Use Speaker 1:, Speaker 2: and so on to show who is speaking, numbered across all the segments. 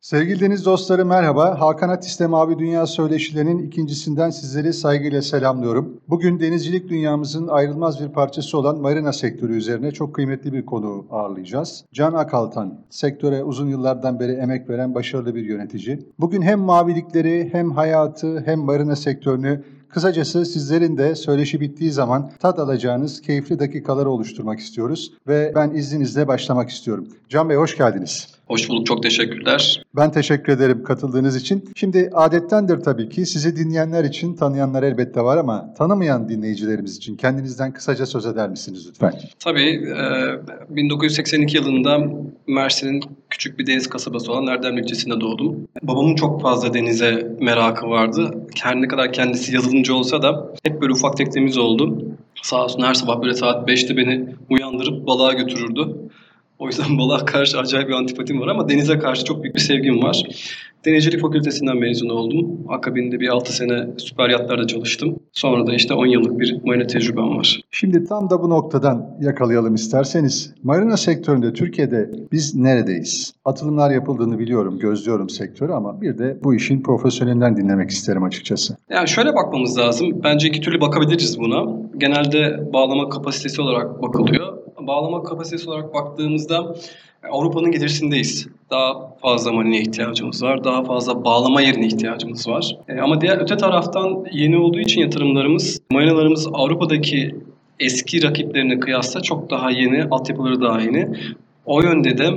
Speaker 1: Sevgili deniz dostları merhaba. Hakan Atis'te Mavi Dünya Söyleşilerinin ikincisinden sizleri saygıyla selamlıyorum. Bugün denizcilik dünyamızın ayrılmaz bir parçası olan marina sektörü üzerine çok kıymetli bir konu ağırlayacağız. Can Akaltan, sektöre uzun yıllardan beri emek veren başarılı bir yönetici. Bugün hem mavilikleri hem hayatı hem marina sektörünü Kısacası sizlerin de söyleşi bittiği zaman tat alacağınız keyifli dakikaları oluşturmak istiyoruz ve ben izninizle başlamak istiyorum. Can Bey hoş geldiniz.
Speaker 2: Hoş bulduk, çok teşekkürler.
Speaker 1: Ben teşekkür ederim katıldığınız için. Şimdi adettendir tabii ki sizi dinleyenler için tanıyanlar elbette var ama tanımayan dinleyicilerimiz için kendinizden kısaca söz eder misiniz lütfen?
Speaker 2: Tabii, e, 1982 yılında Mersin'in küçük bir deniz kasabası olan Erdem ilçesinde doğdum. Babamın çok fazla denize merakı vardı. Her ne kadar kendisi yazılımcı olsa da hep böyle ufak teknemiz oldu. Sağ olsun her sabah böyle saat 5'te beni uyandırıp balığa götürürdü. O yüzden balığa karşı acayip bir antipatim var ama denize karşı çok büyük bir sevgim var. Denizcilik Fakültesinden mezun oldum. Akabinde bir 6 sene süper yatlarda çalıştım. Sonra da işte 10 yıllık bir marina tecrübem var.
Speaker 1: Şimdi tam da bu noktadan yakalayalım isterseniz. Marina sektöründe Türkiye'de biz neredeyiz? Atılımlar yapıldığını biliyorum, gözlüyorum sektörü ama bir de bu işin profesyonelinden dinlemek isterim açıkçası.
Speaker 2: Yani şöyle bakmamız lazım. Bence iki türlü bakabiliriz buna. Genelde bağlama kapasitesi olarak bakılıyor. Bağlama kapasitesi olarak baktığımızda Avrupa'nın gelirsindeyiz. Daha fazla marineye ihtiyacımız var. Daha fazla bağlama yerine ihtiyacımız var. E, ama diğer öte taraftan yeni olduğu için yatırımlarımız, marinalarımız Avrupa'daki eski rakiplerine kıyasla çok daha yeni, altyapıları daha yeni. O yönde de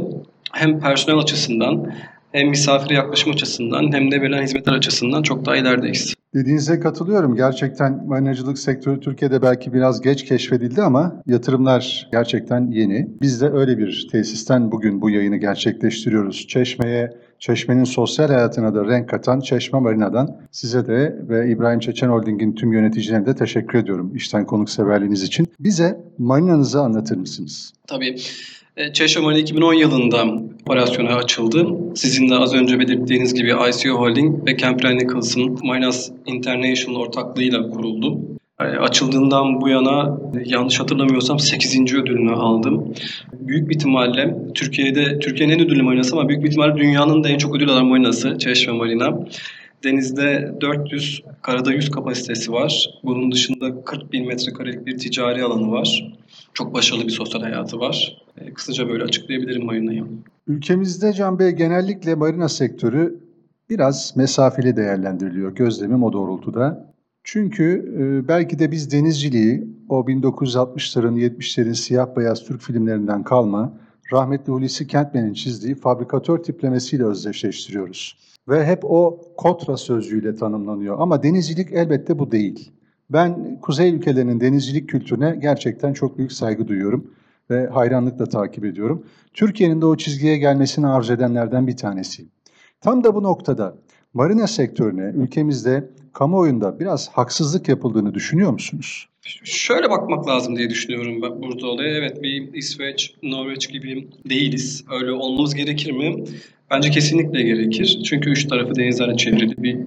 Speaker 2: hem personel açısından hem misafire yaklaşım açısından hem de verilen hizmetler açısından çok daha ilerideyiz.
Speaker 1: Dediğinize katılıyorum. Gerçekten marinacılık sektörü Türkiye'de belki biraz geç keşfedildi ama yatırımlar gerçekten yeni. Biz de öyle bir tesisten bugün bu yayını gerçekleştiriyoruz. Çeşme'ye, Çeşme'nin sosyal hayatına da renk katan Çeşme Marina'dan size de ve İbrahim Çeçen Holding'in tüm yöneticilerine de teşekkür ediyorum işten konukseverliğiniz için. Bize marinanızı anlatır mısınız?
Speaker 2: Tabii. E, Çeşme Marina 2010 yılında operasyona açıldı. Sizin de az önce belirttiğiniz gibi ICO Holding ve Campbell Nicholson Minas International ortaklığıyla kuruldu. E, açıldığından bu yana yanlış hatırlamıyorsam 8. ödülünü aldım. Büyük bir ihtimalle Türkiye'de Türkiye'nin en ödüllü marinası ama büyük bir ihtimalle dünyanın da en çok ödül alan marinası Çeşme Marina. Denizde 400, karada 100 kapasitesi var. Bunun dışında 40 bin metrekarelik bir ticari alanı var. Çok başarılı bir sosyal hayatı var. E, kısaca böyle açıklayabilirim marinayı.
Speaker 1: Ülkemizde Can Bey genellikle marina sektörü biraz mesafeli değerlendiriliyor. Gözlemim o doğrultuda. Çünkü e, belki de biz denizciliği o 1960'ların 70'lerin siyah beyaz Türk filmlerinden kalma rahmetli Hulusi Kentmen'in çizdiği fabrikatör tiplemesiyle özdeşleştiriyoruz. Ve hep o kotra sözcüğüyle tanımlanıyor. Ama denizcilik elbette bu değil. Ben kuzey ülkelerinin denizcilik kültürüne gerçekten çok büyük saygı duyuyorum ve hayranlıkla takip ediyorum. Türkiye'nin de o çizgiye gelmesini arzu edenlerden bir tanesiyim. Tam da bu noktada marina sektörüne ülkemizde kamuoyunda biraz haksızlık yapıldığını düşünüyor musunuz?
Speaker 2: Şöyle bakmak lazım diye düşünüyorum ben burada olaya. Evet bir İsveç, Norveç gibi değiliz. Öyle olmamız gerekir mi? Bence kesinlikle gerekir. Çünkü üç tarafı denizlerle çevrili bir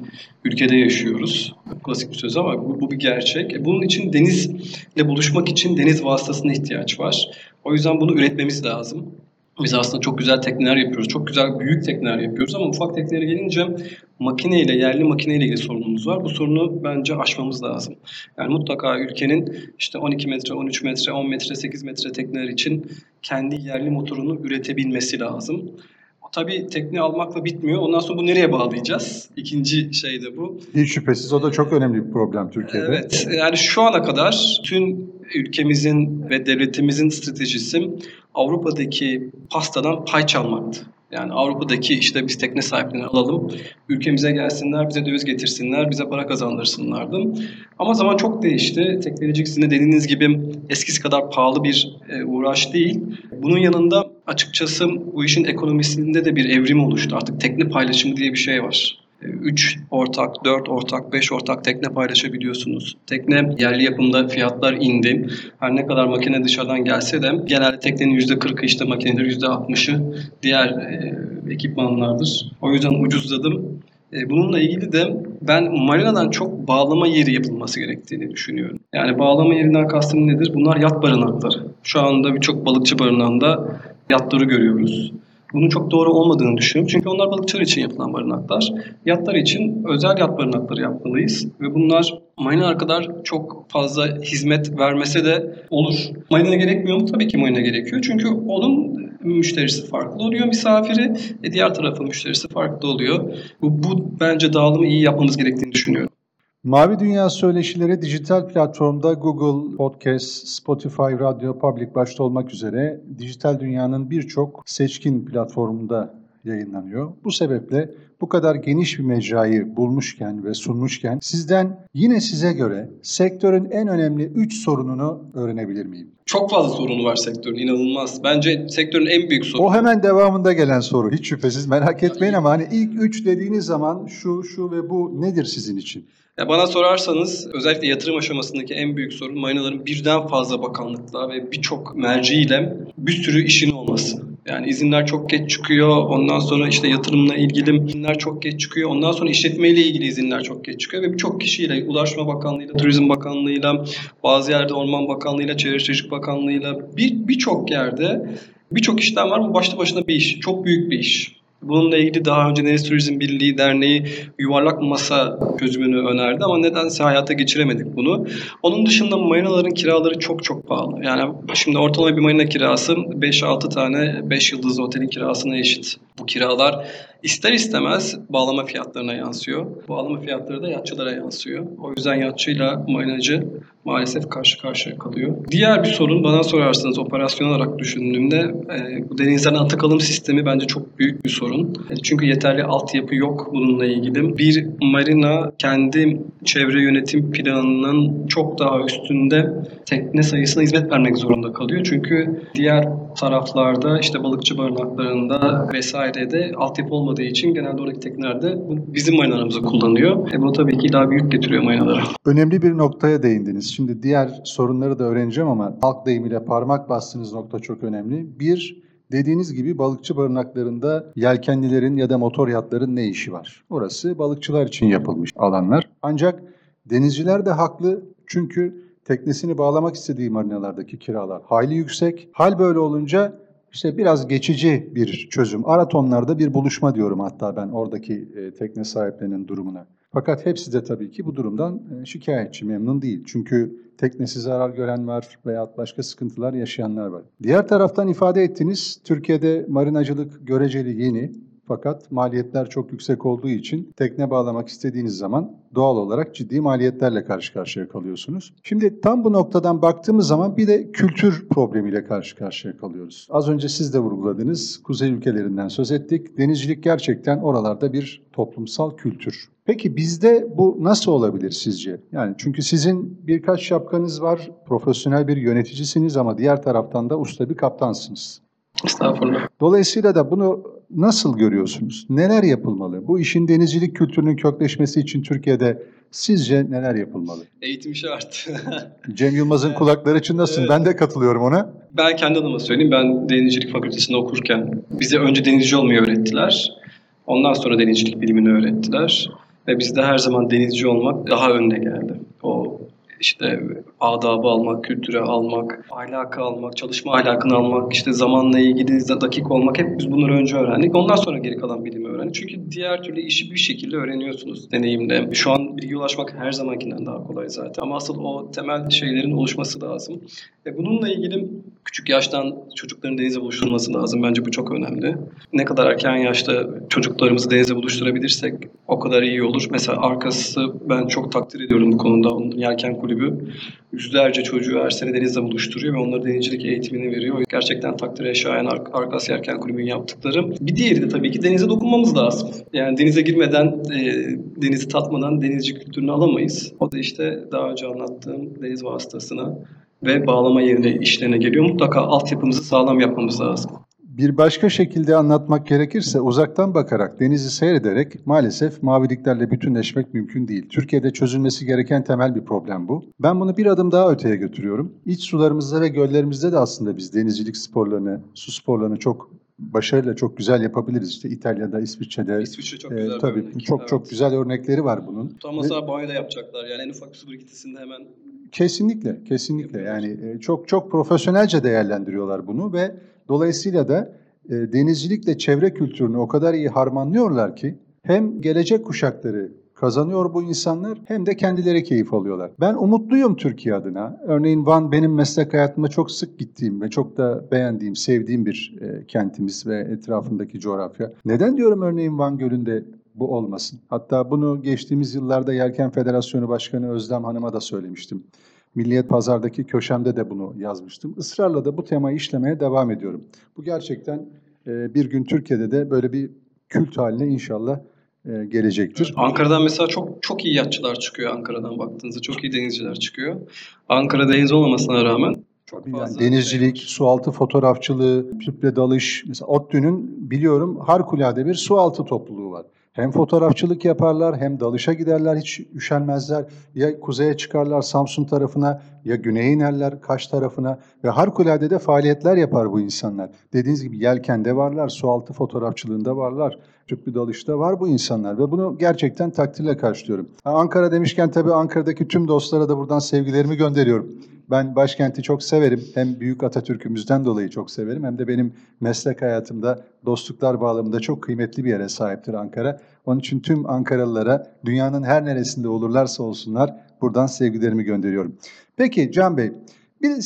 Speaker 2: ülkede yaşıyoruz. Klasik bir söz ama bu, bu bir gerçek. E, bunun için denizle buluşmak için deniz vasıtasına ihtiyaç var. O yüzden bunu üretmemiz lazım. Biz aslında çok güzel tekneler yapıyoruz. Çok güzel büyük tekneler yapıyoruz ama ufak teknelere gelince makineyle, yerli makineyle ilgili sorunumuz var. Bu sorunu bence aşmamız lazım. Yani mutlaka ülkenin işte 12 metre, 13 metre, 10 metre, 8 metre tekneler için kendi yerli motorunu üretebilmesi lazım. Tabii tekne almakla bitmiyor. Ondan sonra bu nereye bağlayacağız? İkinci şey de bu.
Speaker 1: Hiç şüphesiz o da çok önemli bir problem Türkiye'de.
Speaker 2: Evet. Yani şu ana kadar tüm ülkemizin ve devletimizin stratejisi Avrupa'daki pastadan pay çalmaktı. Yani Avrupa'daki işte biz tekne sahiplerini alalım, ülkemize gelsinler, bize döviz getirsinler, bize para kazandırsınlardı. Ama zaman çok değişti. Teknolojik sizin de dediğiniz gibi eskisi kadar pahalı bir e, uğraş değil. Bunun yanında açıkçası bu işin ekonomisinde de bir evrim oluştu. Artık tekne paylaşımı diye bir şey var. 3 ortak, 4 ortak, 5 ortak tekne paylaşabiliyorsunuz. Tekne yerli yapımda fiyatlar indi. Her ne kadar makine dışarıdan gelse de genelde teknenin %40'ı işte makinedir, %60'ı diğer e, ekipmanlardır. O yüzden ucuzladım. E, bununla ilgili de ben marinadan çok bağlama yeri yapılması gerektiğini düşünüyorum. Yani bağlama yerinden kastım nedir? Bunlar yat barınakları. Şu anda birçok balıkçı barınağında yatları görüyoruz. Bunun çok doğru olmadığını düşünüyorum. Çünkü onlar balıkçılar için yapılan barınaklar. Yatlar için özel yat barınakları yapmalıyız. Ve bunlar marina kadar çok fazla hizmet vermese de olur. Marina gerekmiyor mu? Tabii ki marina gerekiyor. Çünkü onun müşterisi farklı oluyor misafiri. E diğer tarafın müşterisi farklı oluyor. Bu, bu bence dağılımı iyi yapmamız gerektiğini düşünüyorum.
Speaker 1: Mavi Dünya Söyleşileri dijital platformda Google Podcast, Spotify, Radyo Public başta olmak üzere dijital dünyanın birçok seçkin platformunda yayınlanıyor. Bu sebeple bu kadar geniş bir mecrayı bulmuşken ve sunmuşken sizden yine size göre sektörün en önemli 3 sorununu öğrenebilir miyim?
Speaker 2: Çok fazla sorunu var sektörün inanılmaz. Bence sektörün en büyük sorunu.
Speaker 1: O hemen devamında gelen soru hiç şüphesiz merak etmeyin ama hani ilk 3 dediğiniz zaman şu şu ve bu nedir sizin için?
Speaker 2: Ya bana sorarsanız özellikle yatırım aşamasındaki en büyük sorun marinaların birden fazla bakanlıkla ve birçok merciyle bir sürü işin olması. Yani izinler çok geç çıkıyor. Ondan sonra işte yatırımla ilgili izinler çok geç çıkıyor. Ondan sonra işletmeyle ilgili izinler çok geç çıkıyor. Ve birçok kişiyle, Ulaşma Bakanlığı'yla, Turizm Bakanlığı'yla, bazı yerde Orman Bakanlığı'yla, Çevre Şehircilik Bakanlığı'yla birçok bir yerde birçok işlem var. Bu başlı başına bir iş. Çok büyük bir iş. Bununla ilgili daha önce Deniz Turizm Birliği Derneği yuvarlak masa çözümünü önerdi ama nedense hayata geçiremedik bunu. Onun dışında marinaların kiraları çok çok pahalı. Yani şimdi ortalama bir marina kirası 5-6 tane 5 yıldızlı otelin kirasına eşit. Bu kiralar ister istemez bağlama fiyatlarına yansıyor. Bağlama fiyatları da yatçılara yansıyor. O yüzden yatçıyla marinacı maalesef karşı karşıya kalıyor. Diğer bir sorun bana sorarsanız operasyon olarak düşündüğümde e, bu denizden atık alım sistemi bence çok büyük bir sorun. E, çünkü yeterli altyapı yok bununla ilgili. Bir marina kendi çevre yönetim planının çok daha üstünde tekne sayısına hizmet vermek zorunda kalıyor. Çünkü diğer taraflarda işte balıkçı barınaklarında vesairede altyapı olmadığı için genelde oradaki teknelerde bizim marinalarımızı kullanıyor. E bu tabii ki daha büyük getiriyor marinalara.
Speaker 1: Önemli bir noktaya değindiniz. Şimdi diğer sorunları da öğreneceğim ama halk deyimiyle parmak bastığınız nokta çok önemli. Bir, dediğiniz gibi balıkçı barınaklarında yelkenlilerin ya da motor yatların ne işi var? Orası balıkçılar için yapılmış alanlar. Ancak denizciler de haklı çünkü teknesini bağlamak istediği marinalardaki kiralar hayli yüksek. Hal böyle olunca işte biraz geçici bir çözüm. Aratonlarda bir buluşma diyorum hatta ben oradaki e, tekne sahiplerinin durumuna. Fakat hepsi de tabii ki bu durumdan e, şikayetçi, memnun değil. Çünkü teknesi zarar gören var veya başka sıkıntılar yaşayanlar var. Diğer taraftan ifade ettiniz, Türkiye'de marinacılık göreceli yeni. Fakat maliyetler çok yüksek olduğu için tekne bağlamak istediğiniz zaman doğal olarak ciddi maliyetlerle karşı karşıya kalıyorsunuz. Şimdi tam bu noktadan baktığımız zaman bir de kültür problemiyle karşı karşıya kalıyoruz. Az önce siz de vurguladınız. Kuzey ülkelerinden söz ettik. Denizcilik gerçekten oralarda bir toplumsal kültür. Peki bizde bu nasıl olabilir sizce? Yani çünkü sizin birkaç şapkanız var, profesyonel bir yöneticisiniz ama diğer taraftan da usta bir kaptansınız.
Speaker 2: Estağfurullah.
Speaker 1: Dolayısıyla da bunu nasıl görüyorsunuz? Neler yapılmalı? Bu işin denizcilik kültürünün kökleşmesi için Türkiye'de sizce neler yapılmalı?
Speaker 2: Eğitim şart.
Speaker 1: Cem Yılmaz'ın kulakları çınlasın. Evet. Ben de katılıyorum ona.
Speaker 2: Ben kendi adıma söyleyeyim. Ben denizcilik fakültesinde okurken bize önce denizci olmayı öğrettiler. Ondan sonra denizcilik bilimini öğrettiler. Ve bizde her zaman denizci olmak daha önde geldi. O işte adabı almak, kültüre almak, ahlakı almak, çalışma ahlakını almak, işte zamanla ilgili dakik olmak hep biz bunları önce öğrendik. Ondan sonra geri kalan bilimi öğrendik. Çünkü diğer türlü işi bir şekilde öğreniyorsunuz deneyimle. Şu an bilgi ulaşmak her zamankinden daha kolay zaten. Ama asıl o temel şeylerin oluşması lazım. Ve bununla ilgili küçük yaştan çocukların denize buluşturulması lazım. Bence bu çok önemli. Ne kadar erken yaşta çocuklarımızı denize buluşturabilirsek o kadar iyi olur. Mesela arkası ben çok takdir ediyorum bu konuda. Onun yelken kulübü yüzlerce çocuğu her sene denizle buluşturuyor ve onlara denizcilik eğitimini veriyor. Gerçekten takdire şayan Ar Arkas Yelken Kulübü'nün yaptıkları. Bir diğeri de tabii ki denize dokunmamız lazım. Yani denize girmeden, e, denizi tatmadan denizci kültürünü alamayız. O da işte daha önce anlattığım deniz vasıtasına ve bağlama yerine işlerine geliyor. Mutlaka altyapımızı sağlam yapmamız lazım.
Speaker 1: Bir başka şekilde anlatmak gerekirse uzaktan bakarak, denizi seyrederek maalesef maviliklerle bütünleşmek mümkün değil. Türkiye'de çözülmesi gereken temel bir problem bu. Ben bunu bir adım daha öteye götürüyorum. İç sularımızda ve göllerimizde de aslında biz denizcilik sporlarını, su sporlarını çok başarıyla çok güzel yapabiliriz. İşte İtalya'da, İsviçre'de.
Speaker 2: İsviçre çok güzel
Speaker 1: e, tabii
Speaker 2: örnek.
Speaker 1: çok
Speaker 2: evet.
Speaker 1: çok güzel örnekleri var bunun.
Speaker 2: Tutamasa Ve... banyoda yapacaklar. Yani en ufak bir su birikintisinde hemen
Speaker 1: Kesinlikle, kesinlikle. Yani çok çok profesyonelce değerlendiriyorlar bunu ve dolayısıyla da e, denizcilikle çevre kültürünü o kadar iyi harmanlıyorlar ki hem gelecek kuşakları kazanıyor bu insanlar hem de kendileri keyif alıyorlar. Ben umutluyum Türkiye adına. Örneğin Van benim meslek hayatımda çok sık gittiğim ve çok da beğendiğim, sevdiğim bir e, kentimiz ve etrafındaki coğrafya. Neden diyorum örneğin Van Gölü'nde bu olmasın? Hatta bunu geçtiğimiz yıllarda Yelken Federasyonu Başkanı Özlem Hanım'a da söylemiştim. Milliyet Pazar'daki köşemde de bunu yazmıştım. Israrla da bu temayı işlemeye devam ediyorum. Bu gerçekten e, bir gün Türkiye'de de böyle bir kült haline inşallah e, gelecektir.
Speaker 2: Ankara'dan mesela çok çok iyi yatçılar çıkıyor Ankara'dan baktığınızda. Çok iyi denizciler çıkıyor. Ankara deniz olmamasına rağmen çok fazla
Speaker 1: yani denizcilik,
Speaker 2: şey
Speaker 1: sualtı fotoğrafçılığı, tüple dalış. Mesela ODTÜ'nün biliyorum harikulade bir sualtı topluluğu var. Hem fotoğrafçılık yaparlar hem dalışa giderler hiç üşenmezler. Ya kuzeye çıkarlar Samsun tarafına ya güneye inerler Kaş tarafına ve harikulade de faaliyetler yapar bu insanlar. Dediğiniz gibi yelkende varlar, sualtı fotoğrafçılığında varlar, tüplü dalışta var bu insanlar ve bunu gerçekten takdirle karşılıyorum. Ankara demişken tabii Ankara'daki tüm dostlara da buradan sevgilerimi gönderiyorum. Ben başkenti çok severim. Hem büyük Atatürk'ümüzden dolayı çok severim hem de benim meslek hayatımda dostluklar bağlamında çok kıymetli bir yere sahiptir Ankara. Onun için tüm Ankaralılara dünyanın her neresinde olurlarsa olsunlar buradan sevgilerimi gönderiyorum. Peki Can Bey,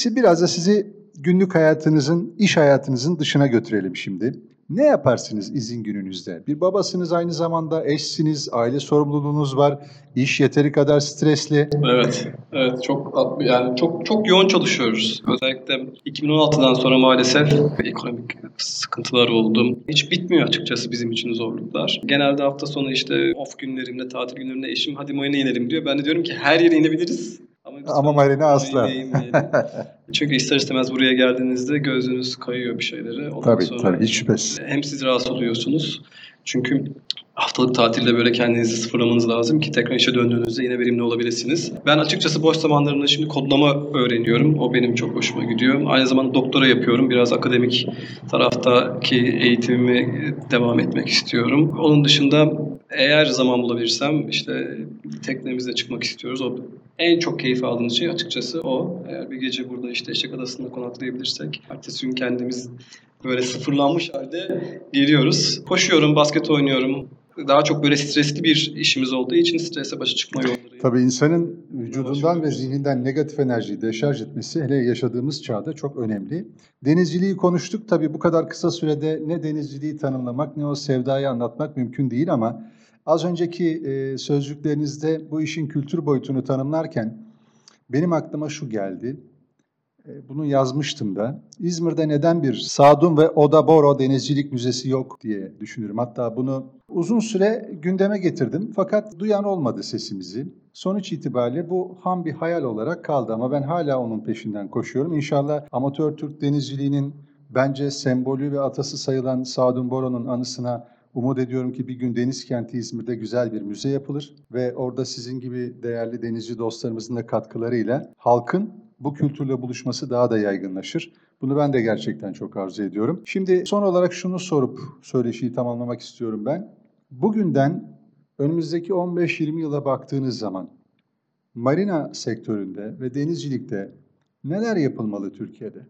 Speaker 1: biraz da sizi günlük hayatınızın, iş hayatınızın dışına götürelim şimdi. Ne yaparsınız izin gününüzde? Bir babasınız aynı zamanda, eşsiniz, aile sorumluluğunuz var, iş yeteri kadar stresli.
Speaker 2: Evet, evet çok yani çok çok yoğun çalışıyoruz. Özellikle 2016'dan sonra maalesef ekonomik sıkıntılar oldu. Hiç bitmiyor açıkçası bizim için zorluklar. Genelde hafta sonu işte off günlerimde, tatil günlerimde eşim hadi Mayına inelim diyor. Ben de diyorum ki her yere inebiliriz.
Speaker 1: Ama, Ama marina asla.
Speaker 2: Çünkü ister istemez buraya geldiğinizde gözünüz kayıyor bir şeylere.
Speaker 1: Ondan tabii sonra tabii hiç şüphesiz.
Speaker 2: Hem siz rahatsız oluyorsunuz. Çünkü haftalık tatilde böyle kendinizi sıfırlamanız lazım ki tekrar işe döndüğünüzde yine verimli olabilirsiniz. Ben açıkçası boş zamanlarında şimdi kodlama öğreniyorum. O benim çok hoşuma gidiyor. Aynı zamanda doktora yapıyorum. Biraz akademik taraftaki eğitimimi devam etmek istiyorum. Onun dışında eğer zaman bulabilirsem işte teknemizle çıkmak istiyoruz. O en çok keyif aldığımız şey açıkçası o. Eğer bir gece burada işte Eşek Adası'nda konaklayabilirsek ertesi gün kendimiz böyle sıfırlanmış halde geliyoruz. Koşuyorum, basket oynuyorum. Daha çok böyle stresli bir işimiz olduğu için strese başa çıkma yolları.
Speaker 1: Tabii insanın vücudundan ve zihninden negatif enerjiyi deşarj etmesi hele yaşadığımız çağda çok önemli. Denizciliği konuştuk. Tabii bu kadar kısa sürede ne denizciliği tanımlamak ne o sevdayı anlatmak mümkün değil ama Az önceki e, sözcüklerinizde bu işin kültür boyutunu tanımlarken benim aklıma şu geldi. E, bunu yazmıştım da. İzmir'de neden bir Sadun ve Oda Boro Denizcilik Müzesi yok diye düşünürüm. Hatta bunu uzun süre gündeme getirdim. Fakat duyan olmadı sesimizi. Sonuç itibariyle bu ham bir hayal olarak kaldı ama ben hala onun peşinden koşuyorum. İnşallah amatör Türk denizciliğinin bence sembolü ve atası sayılan Sadun Boro'nun anısına Umut ediyorum ki bir gün Deniz Kenti İzmir'de güzel bir müze yapılır ve orada sizin gibi değerli denizci dostlarımızın da katkılarıyla halkın bu kültürle buluşması daha da yaygınlaşır. Bunu ben de gerçekten çok arzu ediyorum. Şimdi son olarak şunu sorup söyleşiyi tamamlamak istiyorum ben. Bugünden önümüzdeki 15-20 yıla baktığınız zaman marina sektöründe ve denizcilikte neler yapılmalı Türkiye'de?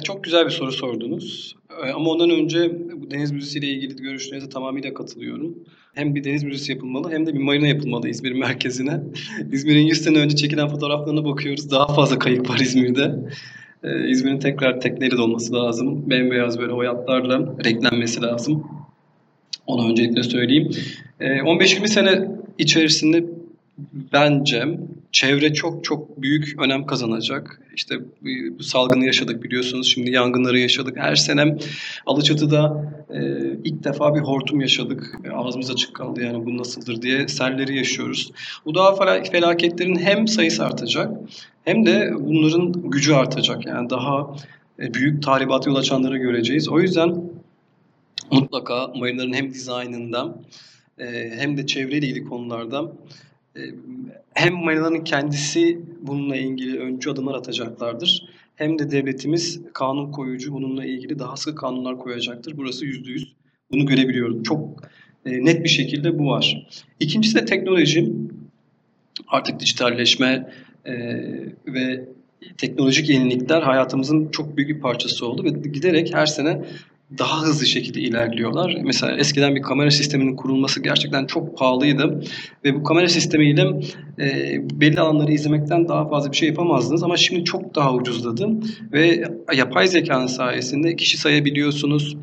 Speaker 2: Çok güzel bir soru sordunuz. Ee, ama ondan önce bu deniz müzesi ile ilgili görüşlerinize tamamıyla katılıyorum. Hem bir deniz müzesi yapılmalı hem de bir marina yapılmalı İzmir merkezine. İzmir'in 100 sene önce çekilen fotoğraflarına bakıyoruz. Daha fazla kayık var İzmir'de. Ee, İzmir'in tekrar tekneyle dolması lazım. Bembeyaz böyle oyatlarla renklenmesi lazım. Onu öncelikle söyleyeyim. 15-20 ee, sene içerisinde bence çevre çok çok büyük önem kazanacak. İşte bu salgını yaşadık biliyorsunuz. Şimdi yangınları yaşadık. Her sene Alaçatı'da e, ilk defa bir hortum yaşadık. E, ağzımız açık kaldı yani bu nasıldır diye selleri yaşıyoruz. Bu daha felaketlerin hem sayısı artacak hem de bunların gücü artacak. Yani daha e, büyük tahribat yol açanları göreceğiz. O yüzden mutlaka marinaların hem dizaynında e, hem de çevreyle ilgili konularda hem marinaların kendisi bununla ilgili öncü adımlar atacaklardır. Hem de devletimiz kanun koyucu bununla ilgili daha sıkı kanunlar koyacaktır. Burası yüzde yüz. Bunu görebiliyorum. Çok e, net bir şekilde bu var. İkincisi de teknoloji. Artık dijitalleşme e, ve teknolojik yenilikler hayatımızın çok büyük bir parçası oldu ve giderek her sene daha hızlı şekilde ilerliyorlar. Mesela eskiden bir kamera sisteminin kurulması gerçekten çok pahalıydı ve bu kamera sistemiyle e, belli alanları izlemekten daha fazla bir şey yapamazdınız ama şimdi çok daha ucuzladı ve yapay zekanın sayesinde kişi sayabiliyorsunuz.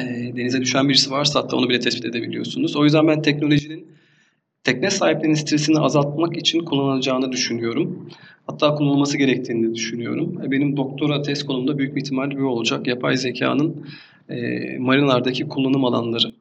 Speaker 2: E, denize düşen birisi varsa hatta onu bile tespit edebiliyorsunuz. O yüzden ben teknolojinin tekne sahiplerinin stresini azaltmak için kullanılacağını düşünüyorum. Hatta kullanılması gerektiğini düşünüyorum. E, benim doktora tez konumda büyük bir ihtimal bu olacak. Yapay zekanın e, marinalardaki kullanım alanları.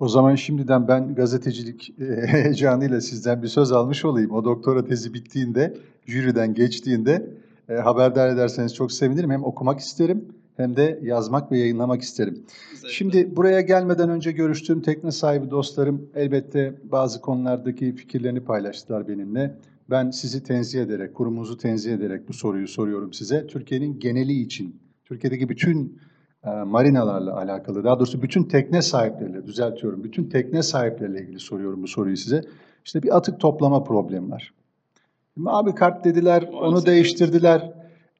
Speaker 1: O zaman şimdiden ben gazetecilik e, heyecanıyla sizden bir söz almış olayım. O doktora tezi bittiğinde, jüriden geçtiğinde e, haberdar ederseniz çok sevinirim. Hem okumak isterim hem de yazmak ve yayınlamak isterim. Güzel. Şimdi buraya gelmeden önce görüştüğüm tekne sahibi dostlarım elbette bazı konulardaki fikirlerini paylaştılar benimle. Ben sizi tenzih ederek, kurumunuzu tenzih ederek bu soruyu soruyorum size. Türkiye'nin geneli için, Türkiye'deki bütün e, marinalarla alakalı, daha doğrusu bütün tekne sahipleriyle, düzeltiyorum, bütün tekne sahipleriyle ilgili soruyorum bu soruyu size. İşte bir atık toplama problemi var. Abi kart dediler, onu değiştirdiler.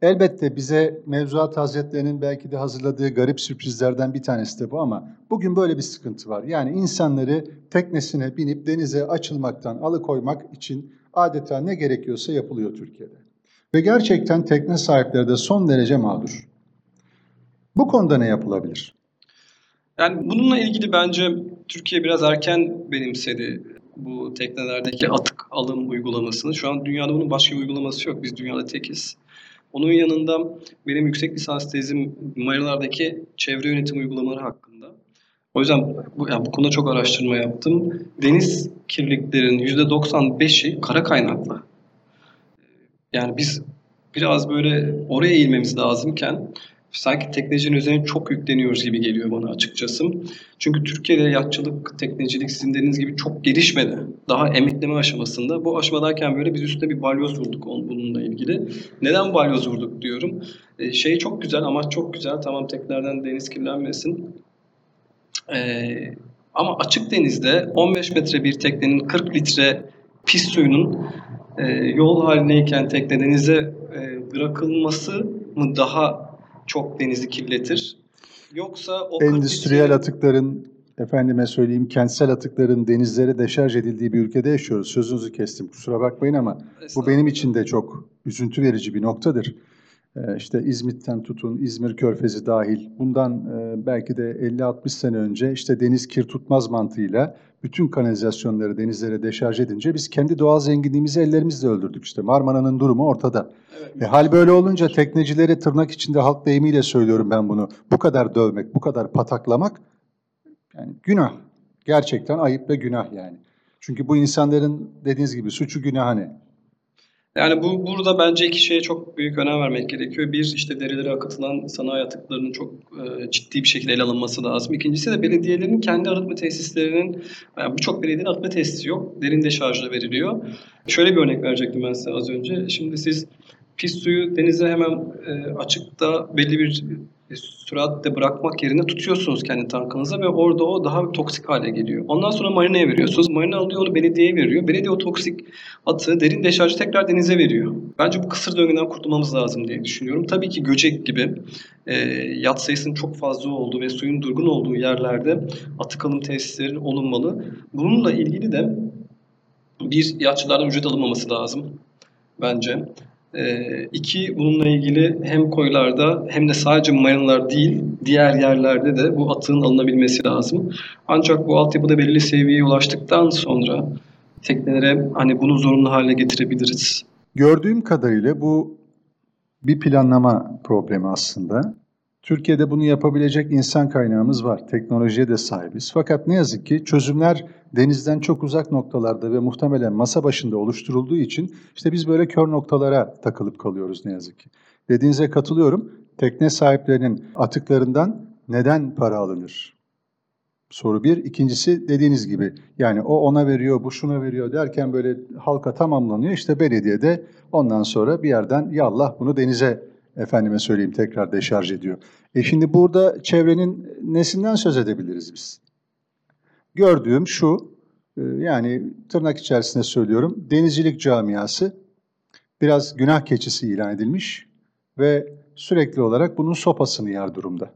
Speaker 1: Elbette bize mevzuat hazretlerinin belki de hazırladığı garip sürprizlerden bir tanesi de bu ama bugün böyle bir sıkıntı var. Yani insanları teknesine binip denize açılmaktan alıkoymak için adeta ne gerekiyorsa yapılıyor Türkiye'de. Ve gerçekten tekne sahipleri de son derece mağdur. Bu konuda ne yapılabilir?
Speaker 2: Yani bununla ilgili bence Türkiye biraz erken benimsedi bu teknelerdeki atık alım uygulamasını. Şu an dünyada bunun başka bir uygulaması yok. Biz dünyada tekiz. Onun yanında benim yüksek lisans tezim marinalardaki çevre yönetim uygulamaları hakkında. O yüzden bu, yani bu konuda çok araştırma yaptım. Deniz kirliliklerin %95'i kara kaynaklı. Yani biz biraz böyle oraya eğilmemiz lazımken sanki teknecinin üzerine çok yükleniyoruz gibi geliyor bana açıkçası. Çünkü Türkiye'de yatçılık, teknecilik sizin dediğiniz gibi çok gelişmedi. Daha emekleme aşamasında. Bu aşamadayken böyle biz üstüne bir balyoz vurduk bununla ilgili. Neden balyoz vurduk diyorum. E, şey çok güzel, ama çok güzel. Tamam teknelerden deniz kirlenmesin. Ee, ama açık denizde 15 metre bir teknenin 40 litre pis suyunun e, yol halineyken tekne denize e, bırakılması mı daha çok denizi kirletir? Yoksa
Speaker 1: o endüstriyel litre... atıkların efendime söyleyeyim kentsel atıkların denizlere deşarj edildiği bir ülkede yaşıyoruz. Sözünüzü kestim kusura bakmayın ama bu benim için de çok üzüntü verici bir noktadır. Ee, işte İzmit'ten tutun İzmir Körfezi dahil bundan e, belki de 50-60 sene önce işte deniz kir tutmaz mantığıyla bütün kanalizasyonları denizlere deşarj edince biz kendi doğal zenginliğimizi ellerimizle öldürdük işte. Marmara'nın durumu ortada. Evet. E, hal böyle olunca teknecileri tırnak içinde halk deyimiyle söylüyorum ben bunu. Bu kadar dövmek, bu kadar pataklamak yani günah. Gerçekten ayıp ve günah yani. Çünkü bu insanların dediğiniz gibi suçu günahı ne?
Speaker 2: Yani bu burada bence iki şeye çok büyük önem vermek gerekiyor. Bir işte derilere akıtılan sanayi atıklarının çok e, ciddi bir şekilde ele alınması lazım. İkincisi de belediyelerin kendi arıtma tesislerinin yani birçok belediyenin arıtma tesisi yok. Derin deşarjla veriliyor. Şöyle bir örnek verecektim ben size az önce. Şimdi siz pis suyu denize hemen e, açıkta belli bir süratle bırakmak yerine tutuyorsunuz kendi tankınıza ve orada o daha toksik hale geliyor. Ondan sonra marinaya veriyorsunuz. Marina alıyor onu belediyeye veriyor. Belediye o toksik atı derin deşarjı tekrar denize veriyor. Bence bu kısır döngüden kurtulmamız lazım diye düşünüyorum. Tabii ki Göcek gibi e, yat sayısının çok fazla olduğu ve suyun durgun olduğu yerlerde atık alım tesisleri olunmalı. Bununla ilgili de bir yatçılardan ücret alınmaması lazım bence. E, iki, bununla ilgili hem koylarda hem de sadece marinalar değil, diğer yerlerde de bu atığın alınabilmesi lazım. Ancak bu altyapıda belirli seviyeye ulaştıktan sonra teknelere hani bunu zorunlu hale getirebiliriz.
Speaker 1: Gördüğüm kadarıyla bu bir planlama problemi aslında. Türkiye'de bunu yapabilecek insan kaynağımız var. Teknolojiye de sahibiz. Fakat ne yazık ki çözümler denizden çok uzak noktalarda ve muhtemelen masa başında oluşturulduğu için işte biz böyle kör noktalara takılıp kalıyoruz ne yazık ki. Dediğinize katılıyorum. Tekne sahiplerinin atıklarından neden para alınır? Soru bir. İkincisi dediğiniz gibi yani o ona veriyor, bu şuna veriyor derken böyle halka tamamlanıyor. İşte belediye de ondan sonra bir yerden yallah bunu denize efendime söyleyeyim tekrar deşarj ediyor. E şimdi burada çevrenin nesinden söz edebiliriz biz? Gördüğüm şu, e, yani tırnak içerisinde söylüyorum, denizcilik camiası biraz günah keçisi ilan edilmiş ve sürekli olarak bunun sopasını yer durumda.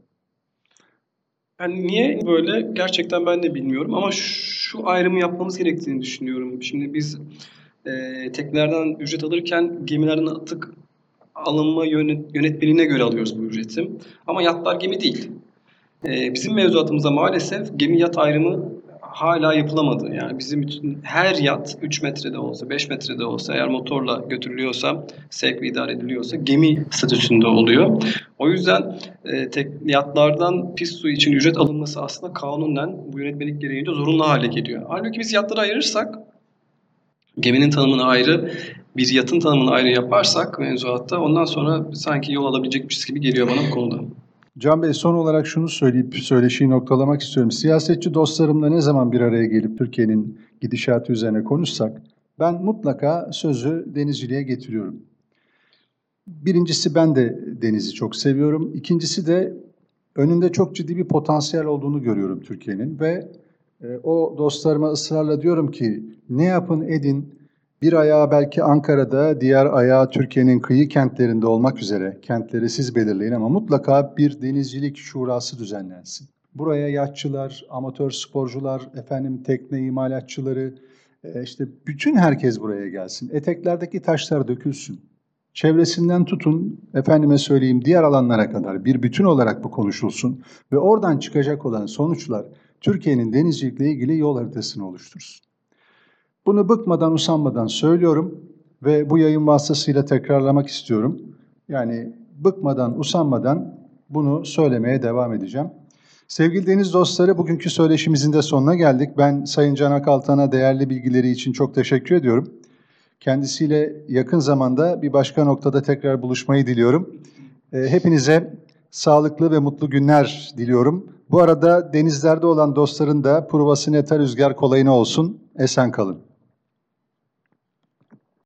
Speaker 2: Yani niye böyle gerçekten ben de bilmiyorum ama şu ayrımı yapmamız gerektiğini düşünüyorum. Şimdi biz e, teknelerden ücret alırken gemilerden atık alınma yönet, yönetmeliğine göre alıyoruz bu ücreti. Ama yatlar gemi değil. E, bizim mevzuatımızda maalesef gemi yat ayrımı hala yapılamadı. Yani bizim için her yat 3 metrede olsa, 5 metrede olsa, eğer motorla götürülüyorsa, sevk ve idare ediliyorsa gemi statüsünde oluyor. O yüzden e, tek, yatlardan pis su için ücret alınması aslında kanunen bu yönetmelik gereğince zorunlu hale geliyor. Halbuki biz yatları ayırırsak, geminin tanımını ayrı, bir yatın tanımını ayrı yaparsak mevzuatta ondan sonra sanki yol alabilecekmiş gibi geliyor bana bu konuda.
Speaker 1: Can Bey son olarak şunu söyleyip söyleşiyi noktalamak istiyorum. Siyasetçi dostlarımla ne zaman bir araya gelip Türkiye'nin gidişatı üzerine konuşsak ben mutlaka sözü denizciliğe getiriyorum. Birincisi ben de denizi çok seviyorum. İkincisi de önünde çok ciddi bir potansiyel olduğunu görüyorum Türkiye'nin ve o dostlarıma ısrarla diyorum ki ne yapın edin bir ayağı belki Ankara'da, diğer ayağı Türkiye'nin kıyı kentlerinde olmak üzere kentleri siz belirleyin ama mutlaka bir denizcilik şurası düzenlensin. Buraya yatçılar, amatör sporcular, efendim tekne imalatçıları, e, işte bütün herkes buraya gelsin. Eteklerdeki taşlar dökülsün. Çevresinden tutun, efendime söyleyeyim diğer alanlara kadar bir bütün olarak bu konuşulsun ve oradan çıkacak olan sonuçlar Türkiye'nin denizcilikle ilgili yol haritasını oluştursun. Bunu bıkmadan, usanmadan söylüyorum ve bu yayın vasıtasıyla tekrarlamak istiyorum. Yani bıkmadan, usanmadan bunu söylemeye devam edeceğim. Sevgili deniz dostları, bugünkü söyleşimizin de sonuna geldik. Ben Sayın Can Akaltan'a değerli bilgileri için çok teşekkür ediyorum. Kendisiyle yakın zamanda bir başka noktada tekrar buluşmayı diliyorum. Hepinize sağlıklı ve mutlu günler diliyorum. Bu arada denizlerde olan dostların da Pruvası Neta Rüzgar kolayına olsun. Esen kalın.